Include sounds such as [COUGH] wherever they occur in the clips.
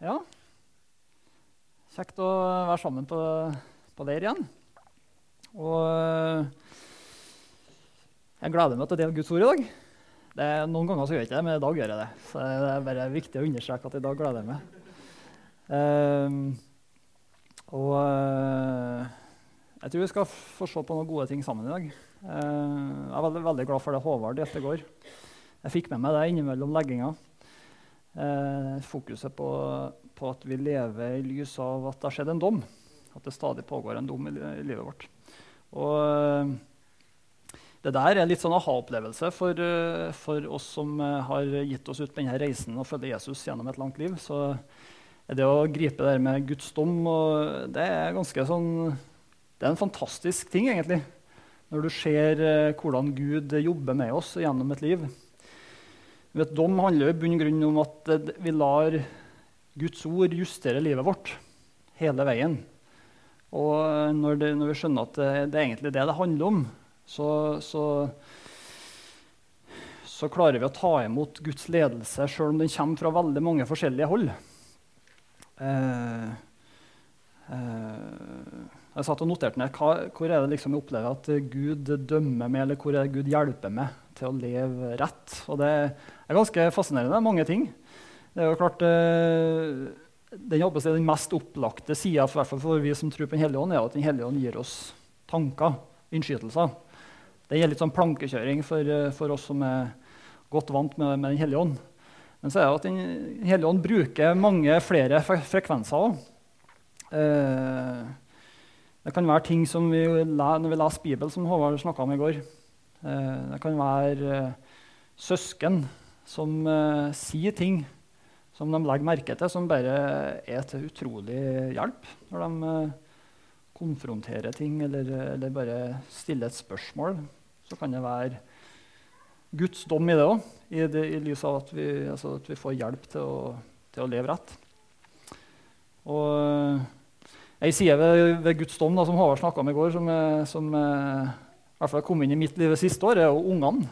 Ja. Kjekt å være sammen på, på leir igjen. Og eh, jeg gleder meg til å dele Guds ord i dag. Det noen ganger så gjør jeg ikke det, men i dag gjør jeg det. Så det er bare viktig å understreke at i dag gleder jeg meg. Um, og uh, jeg tror vi skal få se på noen gode ting sammen i dag. Uh, jeg er veldig, veldig, glad for det Håvard delte i går. Jeg fikk med meg det innimellom legginga. Uh, fokuset på på at vi lever i lys av at det har skjedd en dom. At det stadig pågår en dom i, i livet vårt. Og eh, det der er litt sånn aha-opplevelse for, eh, for, oss som eh, har gitt oss ut på denne reisen og følge Jesus gjennom et langt liv. Så det å gripe der med Guds dom det er sånn Det er en fantastisk ting, egentlig. Når du ser hvordan Gud jobber med oss gjennom et liv. Vet, dom handler i bunn og grunn om at vi lar Guds ord justere livet vårt hele veien. Og når, det, når vi skjønner at det, det, er egentlig det det handler om, så, så, så, klarer vi å ta imot Guds ledelse sjøl om den kommer fra veldig mange forskjellige hold. Eh, eh, jeg satt og noterte ned hva, hvor er det liksom jeg opplever at Gud dømmer meg, eller hvor er det Gud hjelper meg til å leve rett. Og det er ganske fascinerende. Mange ting. Det er jo klart, eh, den, den mest opplagte sida for, for vi som tror på Den hellige ånd, er at Den hellige ånd gir oss tanker, innskytelser. Det gjelder litt sånn plankekjøring for, eh, for, oss som er godt vant med, med Den hellige ånd. Men så er det at Den hellige ånd bruker mange flere frekvenser òg. Eh, det kan være ting som vi når vi leser Bibelen, som Håvard snakka om i går. Det kan være søsken som sier ting som de legger merke til, som bare er til utrolig hjelp når de konfronterer ting eller, eller, bare stiller et spørsmål. Så kan det være Guds dom i det òg, i, i, lys av at vi, altså, at vi, får hjelp til å, til å leve rett. Og Ei side ved, ved, Guds dom da, som Håvard snakka om i går, som, som hvert fall kom inn i mitt liv siste år, er jo ungene.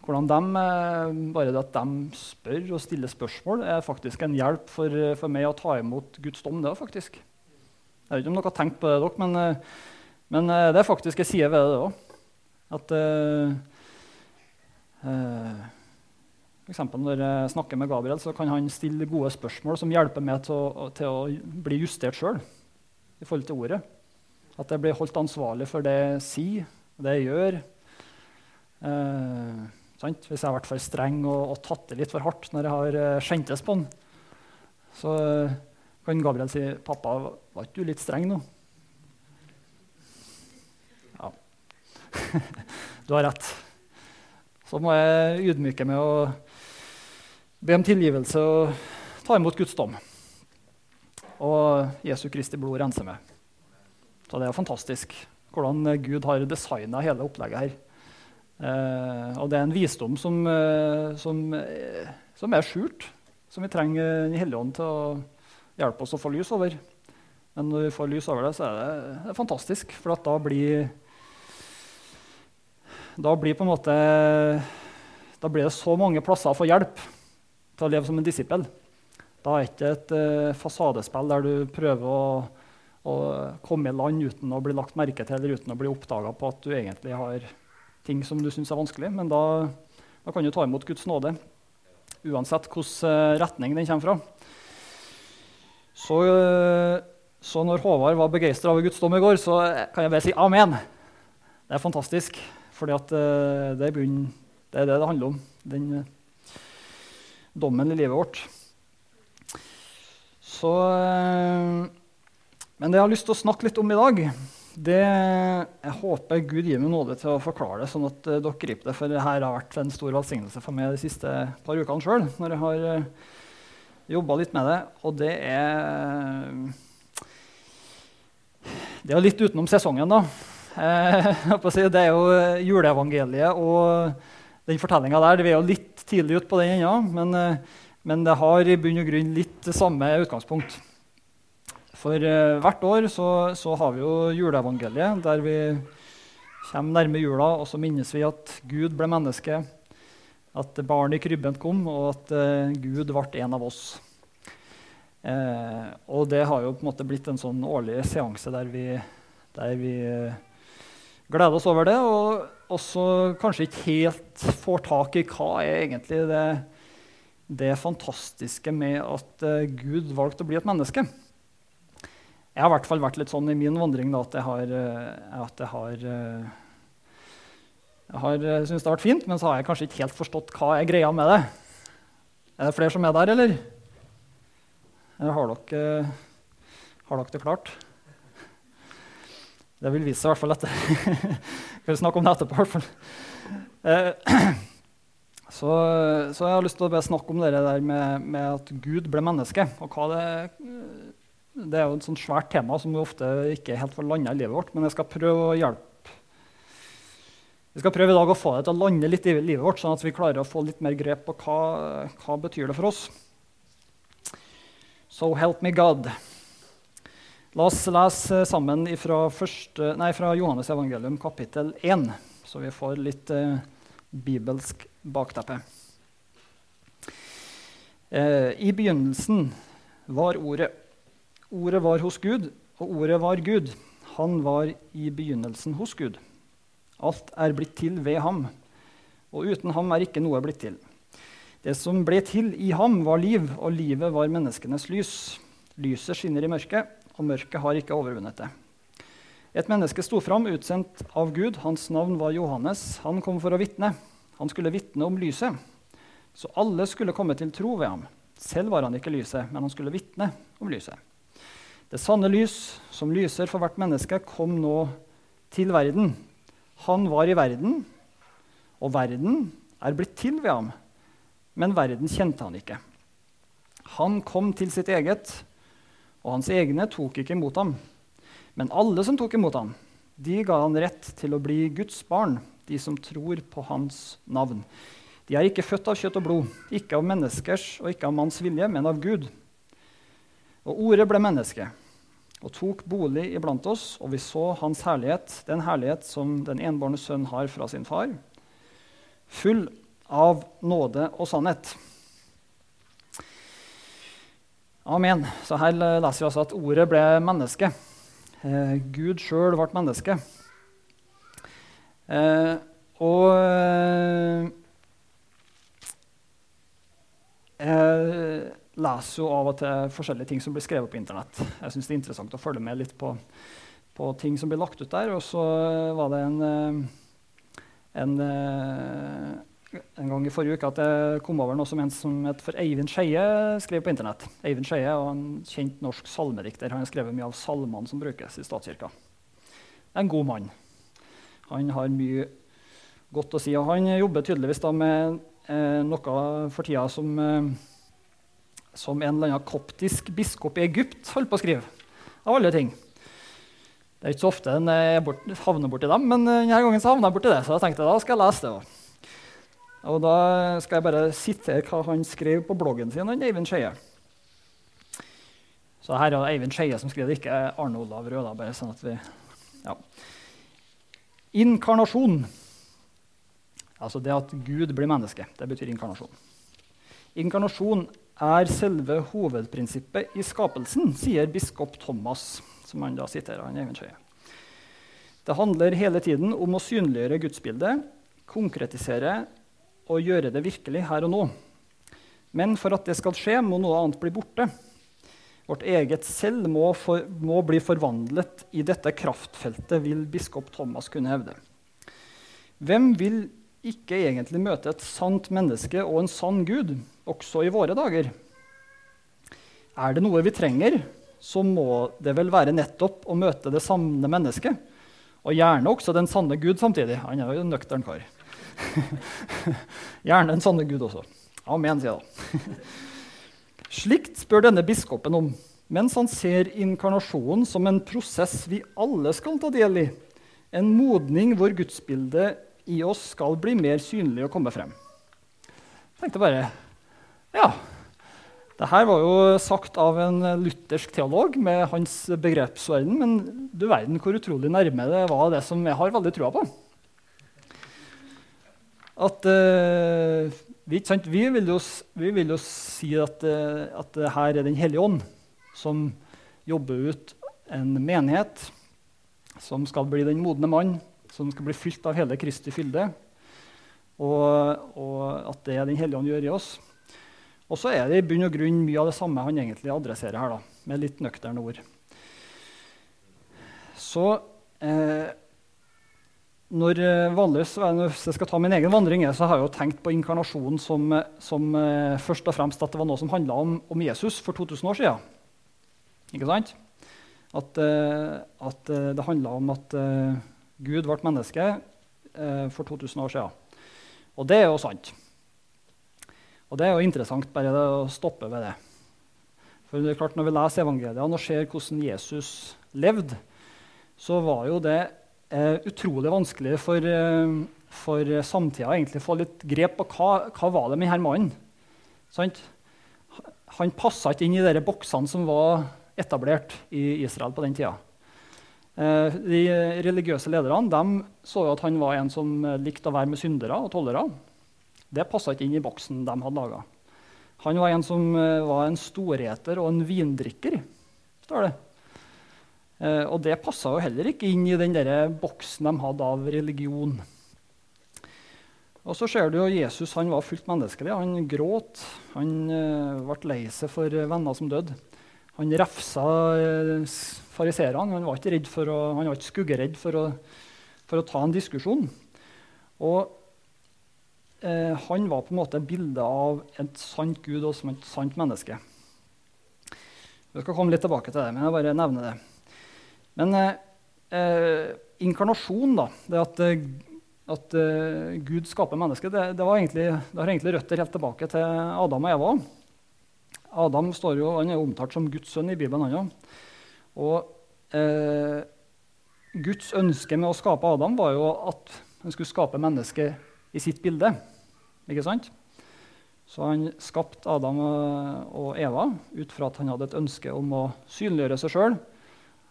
Hvordan de, eh, bare det at de spør og stiller spørsmål, er faktisk en hjelp for, eh, for meg å ta imot Guds dom. det faktisk. Jeg vet ikke om dere har tenkt på det, dere, men, eh, men det er faktisk en side ved det òg. At uh, uh, eksempel Når jeg snakker med Gabriel, så kan han stille gode spørsmål som hjelper meg til å, til å bli justert sjøl i forhold til ordet. At jeg blir holdt ansvarlig for det jeg sier, det jeg gjør. Eh? Hvis jeg har vært for streng og, og, tatt det litt for hardt når jeg har uh, skjentes på den, så uh, kan Gabriel si 'Pappa, var ikke du litt streng nå?' Ja. [LAUGHS] du har rett. Så må jeg ydmyke med å be om tilgivelse og ta imot Guds dom. Og Jesu Kristi blod renser meg. Så det er fantastisk hvordan Gud har designa hele opplegget her. Eh, og det er en visdom som, uh, som, uh, som, er skjult, som vi trenger Den hellige ånd til å hjelpe oss å få lys over. Men når vi får lys over det, så er det, det er fantastisk, for da blir Da blir måte Da blir det så mange plasser å få hjelp til å leve som en disippel. Da er det ikke et fasadespill der du prøver å, å komme i land uten å bli lagt merke til eller uten å bli oppdaga på at du egentlig har ting som du syns er vanskelig, men da, da, kan du ta imot Guds nåde uansett hvilken eh, retning den kommer fra. Så, eh, så når Håvard var begeistra over Guds dom i går, så kan jeg bare si amen. Det er fantastisk, for eh, det, det, er det det handler om. Den dommen i livet vårt. Så, men det jeg har lyst til å snakke litt om i dag, det, jeg håper Gud gir meg nåde til å forklare det, sånn at uh, dere griper det. For det her har vært en stor velsignelse for meg de siste par ukene sjøl, når jeg har uh, eh, litt med det. Og det er Det er litt utenom sesongen, da. [LAUGHS] Det er jo juleevangeliet og den fortellinga der. Vi er jo litt tidlig ute på den ennå, men, men det har i bunn og grunn litt samme utgangspunkt. For uh, hvert år så, så, har vi jo juleevangeliet, der vi kommer nærme jula, og så minnes vi at Gud ble menneske, at barnet i krybben kom, og at uh, Gud ble en av oss. Uh, og det har jo på en måte blitt en sånn årlig seanse der vi, der vi gleder oss over det, og også kanskje ikke helt får tak i hva er egentlig det, det fantastiske med at Gud valgte å bli et menneske. Jeg har i hvert fall vært litt sånn i min vandring da, at jeg har, uh, at jeg har uh, jeg har syntes det har vært fint, men så har jeg kanskje ikke helt forstått hva jeg greia med det. Er det flere som er der, eller? eller har, dere, har dere det klart? Det vil vise seg i hvert fall etter. [LAUGHS] Vi snakke om det etterpå, i hvert fall. Eh, [CLEARS THROAT] så, så, jeg har lyst til å snakke om det der med, med, at Gud ble menneske. og hva det, det er jo et sånt svært tema som vi ofte ikke helt får landa i livet vårt. Men jeg skal prøve å hjelpe vi skal prøve i dag å få det til å lande litt i livet vårt, sånn at vi klarer å få litt mer grep på hva, hva betyr det for oss. So help me God. La oss lese sammen fra, første, nei, fra Johannes evangelium kapittel 1, så vi får litt eh, bibelsk bakteppe. Eh, I begynnelsen var Ordet. Ordet var hos Gud, og Ordet var Gud. Han var i begynnelsen hos Gud. Alt er blitt til ved ham, og uten ham er ikke noe blitt til. Det som ble til i ham, var liv, og livet var menneskenes lys. Lyset skinner i mørket, og mørket har ikke overvunnet det. Et menneske sto fram, utsendt av Gud. Hans navn var Johannes. Han kom for å vitne. Han skulle vitne om lyset, så alle skulle komme til tro ved ham. Selv var han ikke lyset, men han skulle vitne om lyset. Det sanne lys, som lyser for hvert menneske, kom nå til verden. Han var i verden, og verden er blitt til ved ham, men verden kjente han ikke. Han kom til sitt eget, og hans egne tok ikke imot ham. Men alle som tok imot ham, de ga han rett til å bli Guds barn, de som tror på hans navn. De er ikke født av kjøtt og blod, ikke av menneskers og ikke av manns vilje, men av Gud. Og ordet ble menneske og tok bolig iblant oss, og vi så hans herlighet, den herlighet som den enbårne sønn har fra sin far, full av nåde og sannhet. Amen. Så her leser vi altså at ordet ble menneske. Eh, Gud sjøl ble menneske. Eh, og eh, jeg leser jo av og til forskjellige ting som blir skrevet på Internett. Jeg syns det er interessant å følge med litt på, på, ting som blir lagt ut der. Og så var det en, eh, en eh, en gang i forrige uke at jeg kom over noe som en som het for Eivind Skeie skrev på Internett. Eivind Skeie er en kjent norsk salmedikter. Han har skrevet mye av salmene som brukes i statskirka. En god mann. Han har mye godt å si. Og han jobber tydeligvis med eh, noe for tida som, eh, som en eller annen koptisk biskop i Egypt holdt på å skrive. Av alle ting. Det er ikke så ofte en bort, havner borti dem, men denne gangen så havna jeg borti det. Så jeg tenkte da skal jeg lese det også. Og da skal jeg bare sitere hva han skrev på bloggen sin, han Eivind Skeie. Så her er Eivind Skeie som skriver det, ikke Arne Olav Røda. bare sånn at vi... Ja. Inkarnasjon. Altså det at Gud blir menneske. Det betyr inkarnasjon. Inkarnasjon er selve hovedprinsippet i skapelsen, sier biskop Thomas, som han da siterer. han Eivind Det handler hele tiden om å synliggjøre gudsbildet, konkretisere og gjøre det virkelig her og nå. Men for at det skal skje, må noe annet bli borte. Vårt eget selv må, for, må bli forvandlet i dette kraftfeltet, vil biskop Thomas kunne hevde. Hvem vil ikke egentlig møte et sant menneske og en sann Gud, også i våre dager? Er det noe vi trenger, så må det vel være nettopp å møte det sanne mennesket. Og gjerne også den sanne Gud samtidig. Han er jo en nøktern kar. [LAUGHS] Gjerne den sanne Gud også. Amen, sier jeg [LAUGHS] Slikt spør denne biskopen om, mens han ser inkarnasjonen som en prosess vi alle skal ta del i. En modning hvor gudsbildet i oss skal bli mer synlig og komme frem. Jeg tenkte bare Ja. det her var jo sagt av en luthersk teolog med hans begrepsverden, men du verden hvor utrolig nærme det var det som jeg har veldig trua på at uh, vi, vi, vil jo, vi, vil jo, si at, eh, at her er Den hellige ånd som jobber ut en menighet som skal bli den modne mann, som skal bli fylt av hele Kristi fylde, og, og at det er Den hellige ånd gjør i oss. Og så er det i bunn og grunn mye av det samme han egentlig adresserer her, da, med litt nøkterne ord. Så eh, når, eh, vanligvis, hvis jeg skal ta min egen vandring, så har jeg jo tenkt på inkarnasjonen som, som eh, først og fremst at det var noe som handla om, om, Jesus for 2000 år siden. Ikke sant? At, eh, at eh, det handla om at eh, Gud ble menneske for 2000 år siden. Og det er jo sant. Og det er jo interessant bare å stoppe ved det. For det er klart Når vi leser evangeliene og ser hvordan Jesus levde, så var jo det eh, utrolig vanskelig for, eh, for samtida egentlig å få litt grep på hva, hva var det med denne mannen. Sant? Han passa ikke inn i de boksene som var etablert i Israel på den tida. Eh, de religiøse lederne de så jo at han var en som likte å være med syndere og tollere. Det passa ikke inn i boksen de hadde laga. Han var en som eh, var en storeter og en vindrikker, står det. Eh, og det passa jo heller ikke inn i den der boksen de hadde av religion. Og så ser du jo Jesus han var fullt menneskelig. Han gråt. Han ble lei seg for venner som døde. Han refsa fariserene. Han var ikke, redd for å, han var ikke skuggeredd for å, for å ta en diskusjon. Og eh, han var på en måte bildet av et sant Gud og et sant menneske. Vi skal komme litt tilbake til det, men jeg bare nevner det. Men eh, eh inkarnasjon, da, det at, eh, at uh, Gud skaper mennesket, det, det, det, har egentlig røtter helt tilbake til Adam og Eva. Adam jo, er omtalt som Guds sønn i Bibelen. Han, ja. Og eh, Guds ønske med å skape Adam var jo at han skulle skape mennesket i sitt bilde. Ikke sant? Så han skapte Adam og Eva ut fra at han hadde et ønske om å synliggjøre seg sjøl.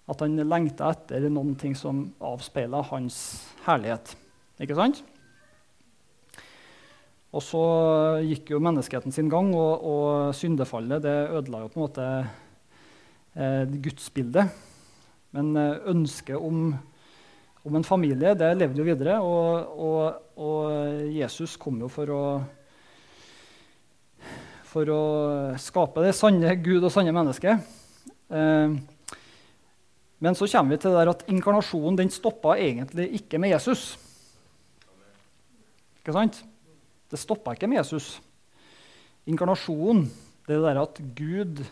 At han lengta etter noen ting som avspeila hans herlighet. Ikke sant? Og så gikk jo menneskeheten sin gang, og, og syndefallet det ødela jo på en måte eh, gudsbildet. Men eh, ønsket om, om, en familie det levde jo videre, og, og, og, Jesus kom jo for å for å skape det sanne Gud og sanne menneske. Eh, men så kommer vi til det at inkarnasjonen den stoppa egentlig ikke med Jesus. Ikke sant? Det stoppa ikke med Jesus. Inkarnasjonen, det der at Gud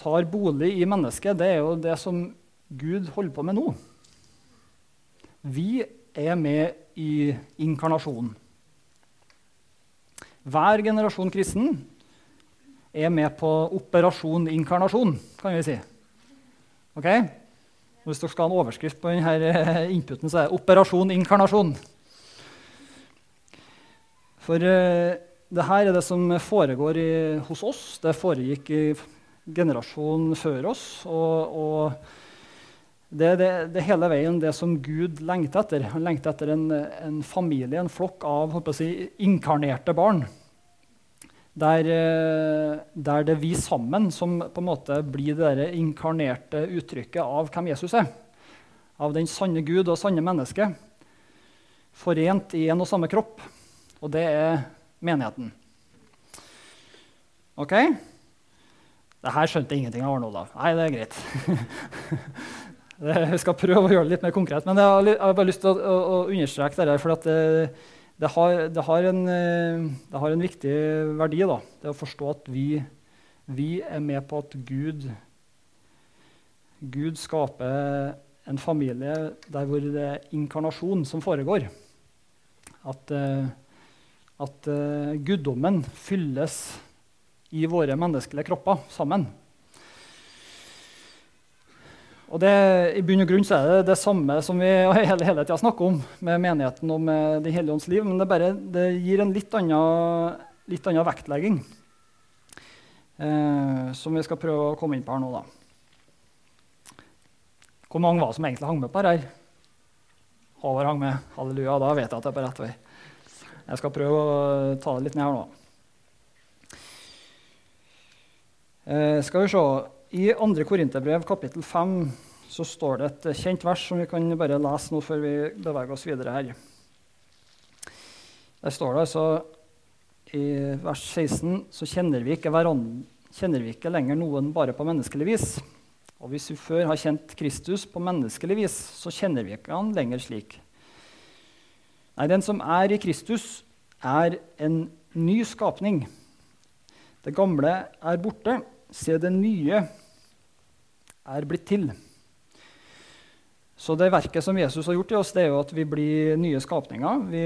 tar bolig i mennesket, det er jo det som Gud holder på med nå. Vi er med i inkarnasjonen. Hver generasjon kristen er med på operasjon inkarnasjon, kan vi si. Ok? Hvis dere skal ha en overskrift på denne inputen, så er det 'Operasjon inkarnasjon'. For uh, det her er det som foregår i, hos oss. Det foregikk i generasjonen før oss. Og, og det er det, hele veien det som Gud lengter etter. Han lengter etter en, en familie, en flokk av si, inkarnerte barn. Der, eh, der, det er vi sammen som på en måte blir det inkarnerte uttrykket av hvem Jesus er. Av den sanne Gud og sanne menneske. Forent i en og samme kropp og det er menigheten. OK? Det her skjønte jeg ingenting av Arne Olav. Nei, det er greit. [LAUGHS] Jeg skal prøve å gjøre det litt mer konkret. Men jeg har bare lyst til å, å, understreke dette, For det, det, har, det, har en, det, har, en, viktig verdi. Da. Det å forstå at vi, vi er med på at Gud, Gud skaper en familie der hvor det er inkarnasjon som foregår. At at guddommen fylles i våre menneskelige kropper sammen. Og det, I bunn og grunn så er det det samme som vi [LAUGHS] hele, hele tida snakker om med menigheten og med Den hellige ånds liv, men det, bare, det gir en litt annen, litt annen vektlegging, eh, som vi skal prøve å komme inn på her nå. da. Hvor mange var det som egentlig hang med på dette? Håvard hang med. Halleluja, da vet jeg at jeg er på rett vei. Jeg skal prøve å ta det litt ned her nå. Eh, skal vi se. I 2. Korinterbrev kapittel 5 så står det et kjent vers som vi kan bare lese nå før vi beveger oss videre her. Der står det altså i vers 16 så kjenner vi ikke, kjenner vi ikke lenger noen bare på menneskelig vis. Og hvis vi før har kjent Kristus på menneskelig vis, så kjenner vi ikke han lenger slik. Nei, den som er i Kristus, er en ny skapning. Det gamle er borte. Se, det nye er blitt til. Så det verket som Jesus har gjort i oss, det er jo at vi blir nye skapninger. Vi,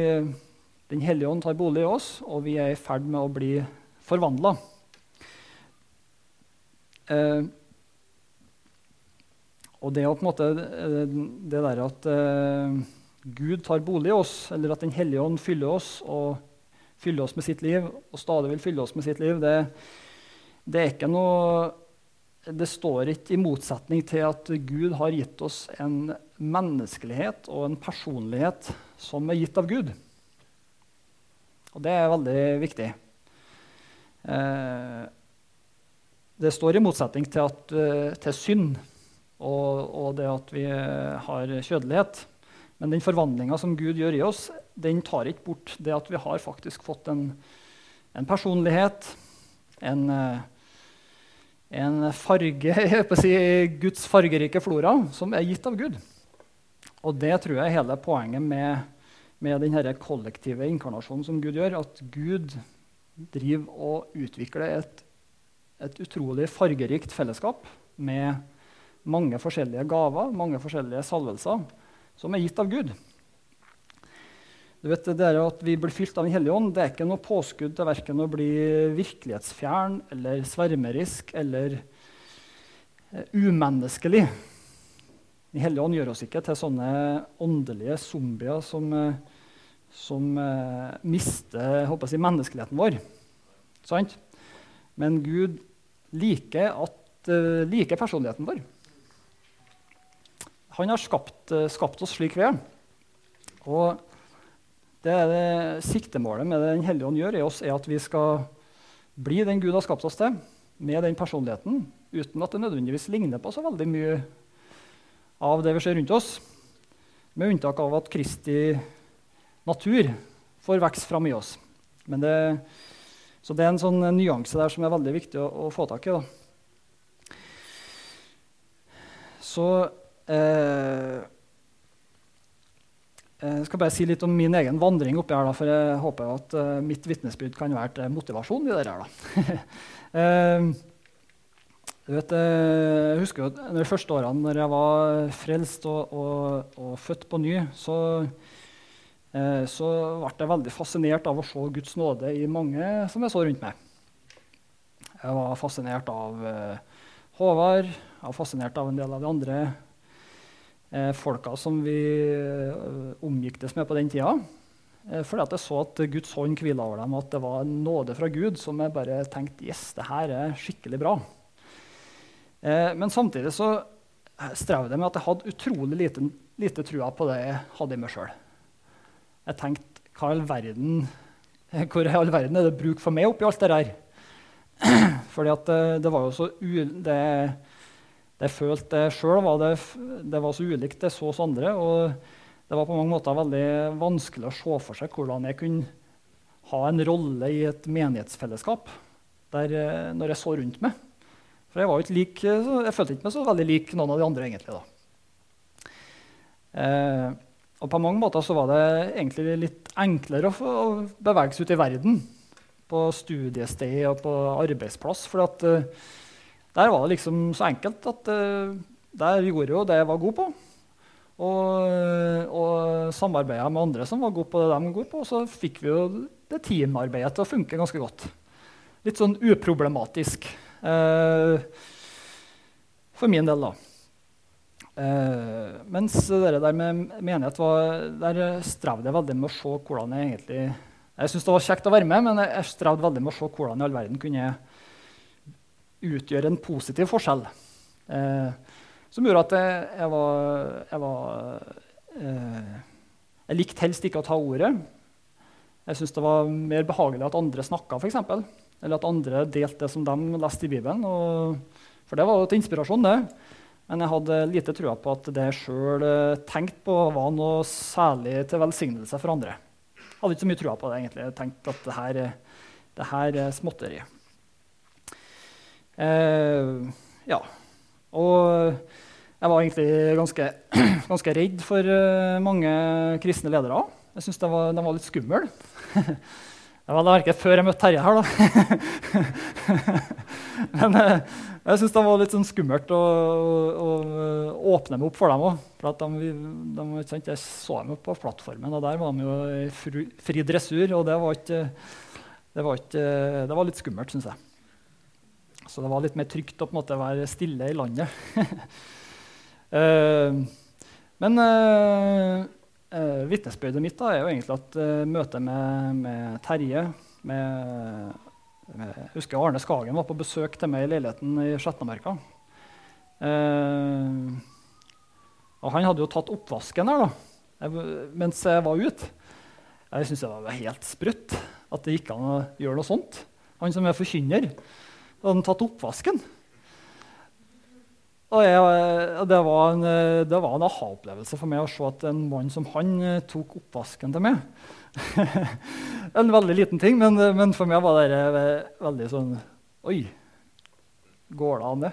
den hellige ånd tar bolig i oss, og vi er i ferd med å bli forvandla. Eh, og det, å på en måte, eh, det der at eh, Gud tar bolig i oss, eller at Den hellige ånd fyller oss og fyller oss med sitt liv, og stadig vil fylle oss med sitt liv, det, det er ikke noe det står ikke i motsetning til at Gud har gitt oss en menneskelighet og en personlighet som er gitt av Gud. Og det er veldig viktig. Eh, det står i motsetning til, at, eh, til synd og, og, det at vi har kjødelighet. Men den forvandlinga som Gud gjør i oss, den tar ikke bort det at vi har faktisk fått en, en personlighet, en eh, en farge, [LAUGHS] jeg på å si, Guds fargerike flora som er gitt av Gud. Og det tror jeg er hele poenget med, med denne kollektive inkarnasjonen som Gud gjør. At Gud driver og utvikler et, et utrolig fargerikt fellesskap med mange forskjellige gaver, mange forskjellige salvelser, som er gitt av Gud. Du vet, det er At vi blir fylt av Den hellige ånd, det er ikke noe påskudd til verken å bli virkelighetsfjern eller svermerisk eller uh, umenneskelig. Den hellige ånd gjør oss ikke til sånne åndelige zombier som, uh, som uh, mister håper jeg, menneskeligheten vår. Sant? Men Gud liker, at, liker personligheten vår. Han har skapt, skapt oss slik vi er. Og det er det Siktemålet med det Den hellige ånd gjør i oss, er at vi skal bli den Gud har skapt oss til, med den personligheten, uten at det nødvendigvis ligner på så veldig mye av det vi ser rundt oss, med unntak av at Kristi natur får vokse fram i oss. Det, så det er en sånn nyanse der som er veldig viktig å, å få tak i. Da. Så eh, jeg eh, skal bare si litt om min egen vandring oppi her, da, for jeg håper at uh, mitt vitnesbyrd kan være til motivasjon i det her. uh, [LAUGHS] vet, jeg husker jo de første årene når jeg var frelst og, og, og født på ny, så, uh, så ble jeg veldig fascinert av å se Guds nåde i mange som jeg så rundt meg. Jeg var fascinert av Håvard, jeg var fascinert av en del av de andre eh, folka som vi eh, omgiktes med på den tida. Eh, fordi at jeg så at Guds hånd hvila over dem, at det var nåde fra Gud som jeg bare tenkte yes, det her er skikkelig bra. Eh, men samtidig så strevde jeg med at jeg hadde utrolig lite, lite trua på det jeg hadde i meg sjøl. Jeg tenkte hva i all verden, [LAUGHS] hvor i all verden er det bruk for meg oppi alt det der? [CLEARS THROAT] Fordi at det, det var jo så u... Det, det jeg følte sjøl, var det, det var så ulikt det så hos andre. Og det var på mange måter veldig vanskelig å se for seg hvordan jeg kunne ha en rolle i et menighetsfellesskap der, eh, når jeg så rundt meg. For jeg, var ikke lik, jeg følte ikke meg så veldig lik noen av de andre. egentlig da. Eh, og på mange måter så var det egentlig litt enklere å, å bevege seg ut i verden på studiested og på arbeidsplass. for at, eh, der var det liksom så enkelt at uh, der gjorde jo det jeg var god på. Og, og samarbeida med andre som var gode på det de var gode på. Og så fikk vi jo det teamarbeidet til å funke ganske godt. Litt sånn uproblematisk uh, for min del, da. Uh, mens det der med menighet var, der strevde jeg veldig med å se hvordan jeg egentlig Jeg syntes det var kjekt å være med, men jeg strevde veldig med å se hvordan i all verden kunne jeg utgjør en positiv forskjell. Eh, som gjorde at jeg, jeg var, jeg, var eh, jeg likte helst ikke å ta ordet. Jeg syntes det var mer behagelig at andre snakka, f.eks. Eller at andre delte det som de leste i Bibelen. Og, for det var jo til inspirasjon, det. Men jeg hadde lite trua på at det jeg sjøl eh, tenkte på, var noe særlig til velsignelse for andre. Jeg hadde ikke så mye trua på det. egentlig. Jeg tenkte at det her, det her er småtteri. Eh, ja. Og jeg var egentlig ganske, [CLEARS THROAT] ganske redd for uh, mange kristne ledere. Jeg syntes de, de, var litt skumle. [LAUGHS] det var ikke før jeg møtte Terje her, da. [LAUGHS] Men uh, jeg syntes det var litt sånn skummelt å, å, å åpne meg opp for dem òg. De, de, jeg så dem på plattformen, og der var de jo i fri dressur. Og det var, ikke, det var, ikke, det var litt skummelt, syns jeg. Så det var litt mer trygt å måte være stille i landet. Uh, [LAUGHS] men uh, uh, vitnesbyrdet mitt da, er jo egentlig at uh, møtet med, med Terje med, med, Jeg husker Arne Skagen var på besøk til meg i leiligheten i Skjetnamerka. Uh, og han hadde jo tatt oppvasken her da, jeg, mens jeg var ute. Jeg syntes det var helt sprøtt at det gikk an å gjøre noe sånt. Han som er forkynner, hadde tatt oppvasken. Og jeg, det var en, en aha-opplevelse for meg å se at en mann som han eh, tok oppvasken til meg. [LAUGHS] en veldig liten ting, men, men, for meg var det eh, veldig sånn Oi, går det an, det?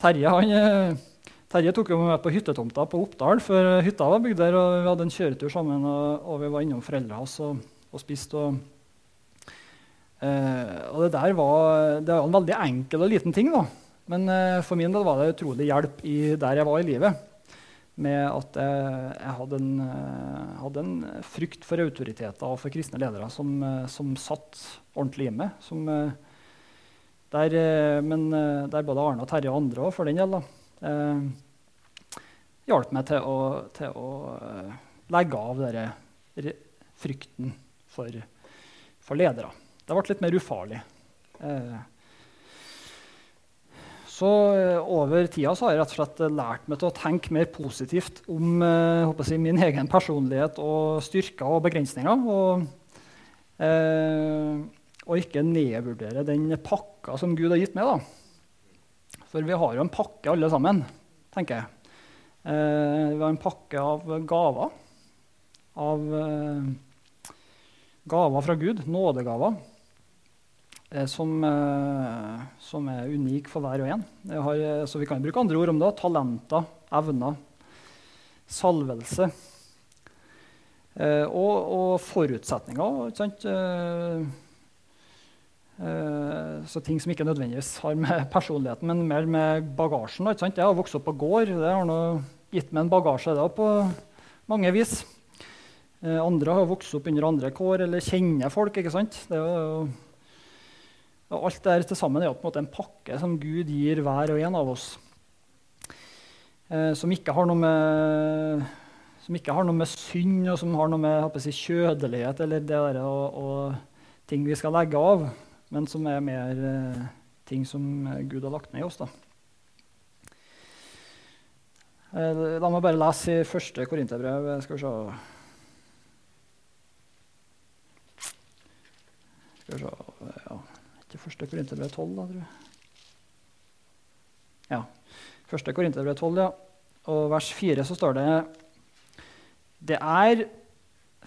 Terje, han, eh, Terje tok meg med på hyttetomta på Oppdal, for hytta var bygd der. og Vi hadde en kjøretur sammen, og, og vi var innom foreldra hans og, og spiste. Og, eh, og det der var, det var en veldig enkel og liten ting. da. Men uh, for min del var det utrolig hjelp i der jeg var i livet. Med at jeg, jeg hadde, en, uh, hadde, en, frykt for autoriteter og for kristne ledere som, uh, som satt ordentlig i meg. Som, der, men der både Arne og Terje og andre også, for den del hjalp meg til å, til å legge av denne frykten for, for, ledere. Det ble litt mer ufarlig. Eh, så eh, over tida har jeg rett og slett lært meg til å tenke mer positivt om eh, si, min egen personlighet og styrker og begrensninger. Og, eh, og ikke nedvurdere den pakka som Gud har gitt meg. Da. For vi har jo en pakke, alle sammen, tenker jeg. Eh, vi har en pakke av gaver. Av eh, gaver fra Gud. Nådegaver. Eh, som, eh, som, er unik for hver og en. Har, eh, så vi kan bruke andre ord om det. Talenter, evner, salvelse. Og, og, forutsetninger. så ting som ikke nødvendigvis har med [LAUGHS] personligheten, men mer med bagasjen. Jeg har vokst opp på gård. Det har gitt meg en bagasje da, på mange vis. andre har vokst opp under andre kår eller kjenner folk. ikke sant? Det er jo og alt det til sammen er en en pakke som Gud gir hver og en av oss. Eh, som, ikke med, som ikke har noe med synd og som har noe med si, kjødelighet eller det der, og, og, ting vi skal legge av, men som er mer eh, ting som Gud har lagt ned i oss. Da. Eh, la meg bare lese i første Korinterbrev. Skal vi se Skal vi se ja første Korinterbrev 12, da, tror jeg. Ja. Første Korinterbrev 12, ja. Og vers 4 så står det Det er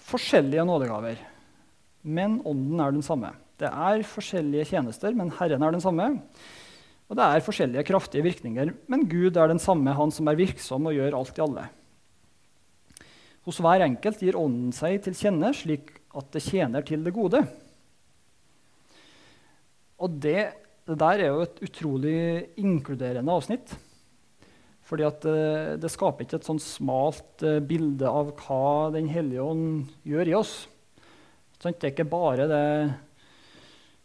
forskjellige nådegaver, men ånden er den samme. Det er forskjellige tjenester, men Herren er den samme. Og det er forskjellige kraftige virkninger, men Gud er den samme, Han som er virksom og gjør alt i alle. Hos hver enkelt gir Ånden seg til kjenne slik at det tjener til det gode. Og det, det, der er jo et utrolig inkluderende avsnitt. Fordi at det, eh, det skaper ikke et sånn smalt uh, bilde av hva Den hellige ånd gjør i oss. Sånn, det er ikke bare det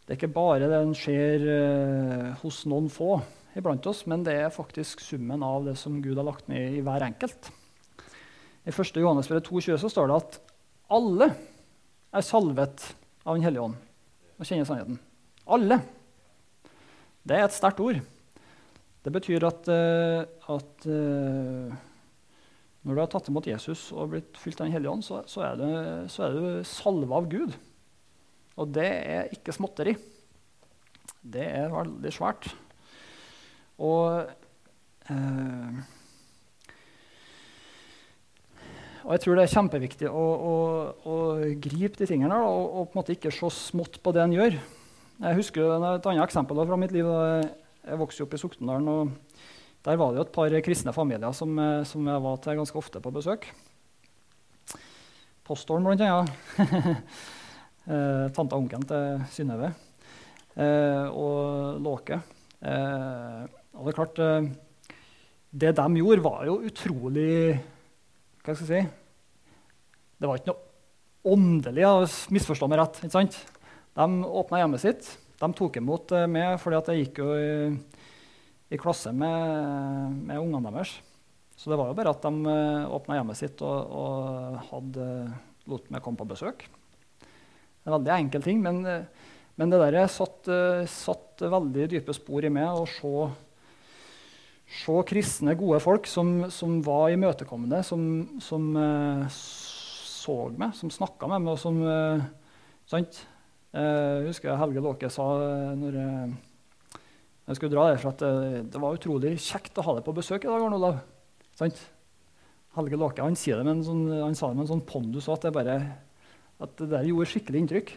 det er ikke bare det den skjer uh, hos noen få iblant oss, men det er faktisk summen av det som Gud har lagt ned i hver enkelt. I 1. Johannes 2,20 så står det at alle er salvet av Den hellige ånd og kjenner sannheten. Alle. Det er et sterkt ord. Det betyr at, uh, at uh, Når du har tatt imot Jesus og blitt fylt av Den hellige ånd, så, så, er du, så er du salva av Gud. Og det er ikke småtteri. Det er veldig svært. Og eh, Og jeg tror det er kjempeviktig å, å, å gripe de tingene og, og, på en måte ikke se smått på det en gjør. Jeg husker et annet eksempel fra mitt liv. Jeg vokste opp i Sokndalen. og Der var det jo et par kristne familier som, som jeg var til ganske ofte på besøk. Pastoren, blant annet. [LAUGHS] Tante tanta og onkelen til Synnøve. Eh, og Låke. Eh, og det er klart eh, Det de gjorde, var jo utrolig hva skal jeg si Det var ikke noe åndelig, misforstå meg rett. ikke sant? De åpna hjemmet sitt. De tok imot eh, meg fordi jeg gikk jo i, i klasse med, med, ungene deres. Så det var jo bare at de eh, åpna hjemmet sitt og, og hadde, lot meg komme på besøk. En veldig enkel ting, men, eh, men det der satt, satt veldig dype spor i meg å se se kristne, gode folk som, som var imøtekommende, som, som så meg, som snakka med meg, og som sant? Uh, jeg husker Helge Låke sa når jeg skulle dra derfra, at det, var utrolig kjekt å ha deg på besøk i dag, Arne Olav. Sant? Helge Låke han, sier det med en sånn, han sa det med en sånn pondus at bare, at det der gjorde skikkelig inntrykk.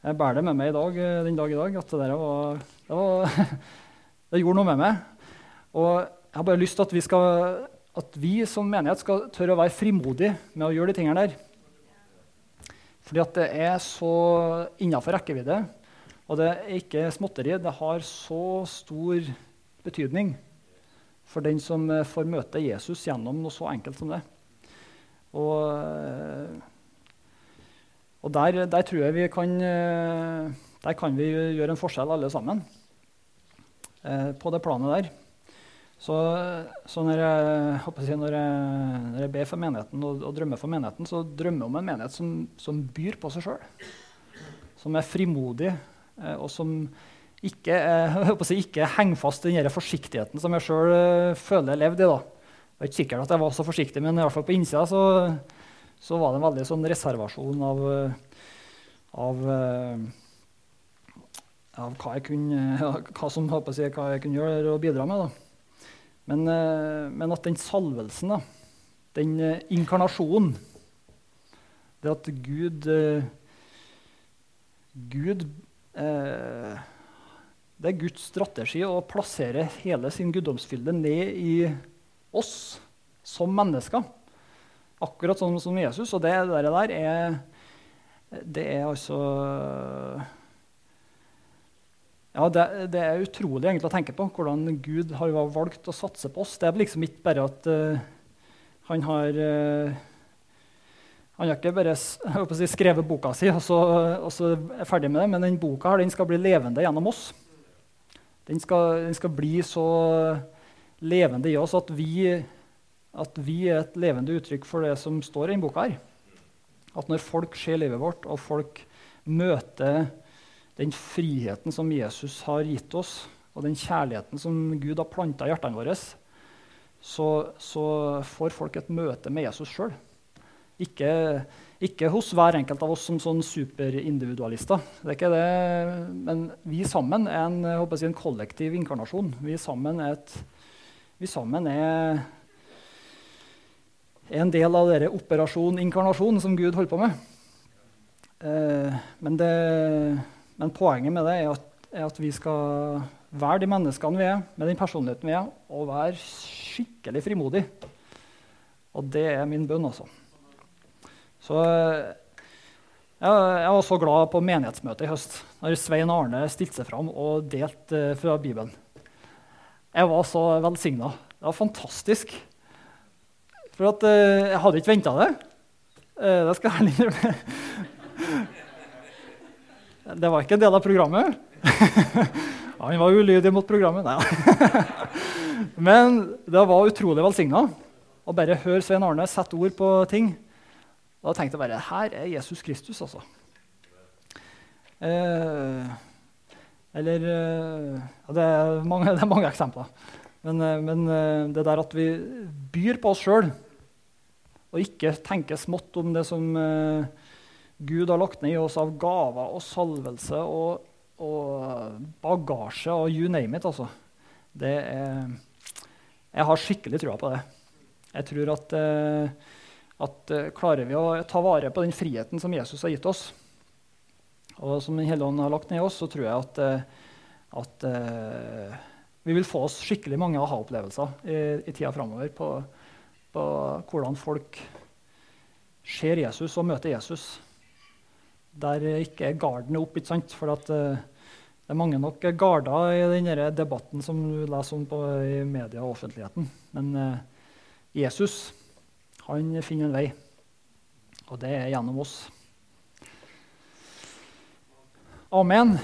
Jeg bærer det med meg i dag, den dag i dag at det der var, det, var, [LAUGHS] det gjorde noe med meg. Og jeg har bare lyst til at vi, skal, at vi som menighet skal tørre å være frimodige med å gjøre de tingene der. Fordi at det er så innafor rekkevidde, og det er ikke småtteri. Det har så stor betydning for den som får møte Jesus gjennom noe så enkelt som det. Og, og der, der, tror jeg vi kan, der kan vi gjøre en forskjell, alle sammen, eh, på det planet der. Så, så når, jeg, jeg, når, jeg, når, jeg, ber for menigheten og, og, drømmer for menigheten, så drømmer jeg om en menighet som, som byr på seg sjøl. Som er frimodig, eh, og som ikke, eh, [LAUGHS] si, ikke henger fast i den forsiktigheten som jeg sjøl eh, føler jeg levde i. Da. Det er ikke sikkert at jeg var så forsiktig, men i hvert fall på innsida så, så var det en veldig sånn reservasjon av, av, av hva, jeg kunne, [LAUGHS] hva, som, jeg, hva jeg kunne gjøre og bidra med. Da. Men, eh, men, at den salvelsen, da, den eh, inkarnasjonen Det at Gud eh, Gud Det er Guds strategi å plassere hele sin guddomsfylde ned i oss som mennesker. Akkurat sånn som Jesus. Og det der er, det er altså ja, det, det, er utrolig egentlig å tenke på hvordan Gud har valgt å satse på oss. Det er liksom ikke bare at uh, han har uh, Han har ikke bare [LAUGHS] si, skrevet boka si og så, og så, er ferdig med det, men den boka den skal bli levende gjennom oss. Den skal, den skal bli så levende i oss at vi, at vi, er et levende uttrykk for det som står i denne boka. her. At når folk ser livet vårt, og folk møter den friheten som Jesus har gitt oss, og den kjærligheten som Gud har planta i hjertene våre, så, så, får folk et møte med Jesus sjøl. Ikke, ikke, hos hver enkelt av oss som sånn superindividualister. Det er ikke det, men vi sammen er en, jeg, en kollektiv inkarnasjon. Vi sammen er, et, vi sammen er en del av denne operasjon inkarnasjon som Gud holder på med. Eh, men det men poenget med det er at, er at, vi skal være de menneskene vi er, med den personligheten vi er, og være skikkelig frimodige. Og det er min bønn, altså. Så jeg, jeg, var så glad på menighetsmøtet i høst når Svein Arne stilte seg fram og delte uh, fra Bibelen. Jeg var så velsigna. Det var fantastisk. For at, uh, jeg hadde ikke venta det. Det skal jeg ærlig innrømme. [LAUGHS] Det var ikke en del av programmet. [LAUGHS] Han var ulydig mot programmet. Nei. [LAUGHS] Men det var utrolig velsigna å bare høre Svein Arne sette ord på ting. Da tenkte jeg bare her er Jesus Kristus, altså. Eh, eller eh, ja, det, er mange, [LAUGHS] det, er mange, eksempler. Men, eh, men, eh, det der at vi byr på oss sjøl og ikke tenker smått om det som eh, Gud har lagt ned i oss av gaver og salvelse og, og bagasje og you name it. Altså. Det er, jeg har skikkelig trua på det. Jeg tror at, eh, at eh, klarer vi å ta vare på den friheten som Jesus har gitt oss, og som Den hellige ånd har lagt ned i oss, så tror jeg at, at vi vil få oss skikkelig mange aha-opplevelser i, i tida framover på, på hvordan folk ser Jesus og møter Jesus. Der ikke garden opp, ikke sant? For at, uh, det er mange nok garder i denne debatten som du leser om på, i media og offentligheten. Men uh, Jesus han finner en vei, og det er gjennom oss. Amen.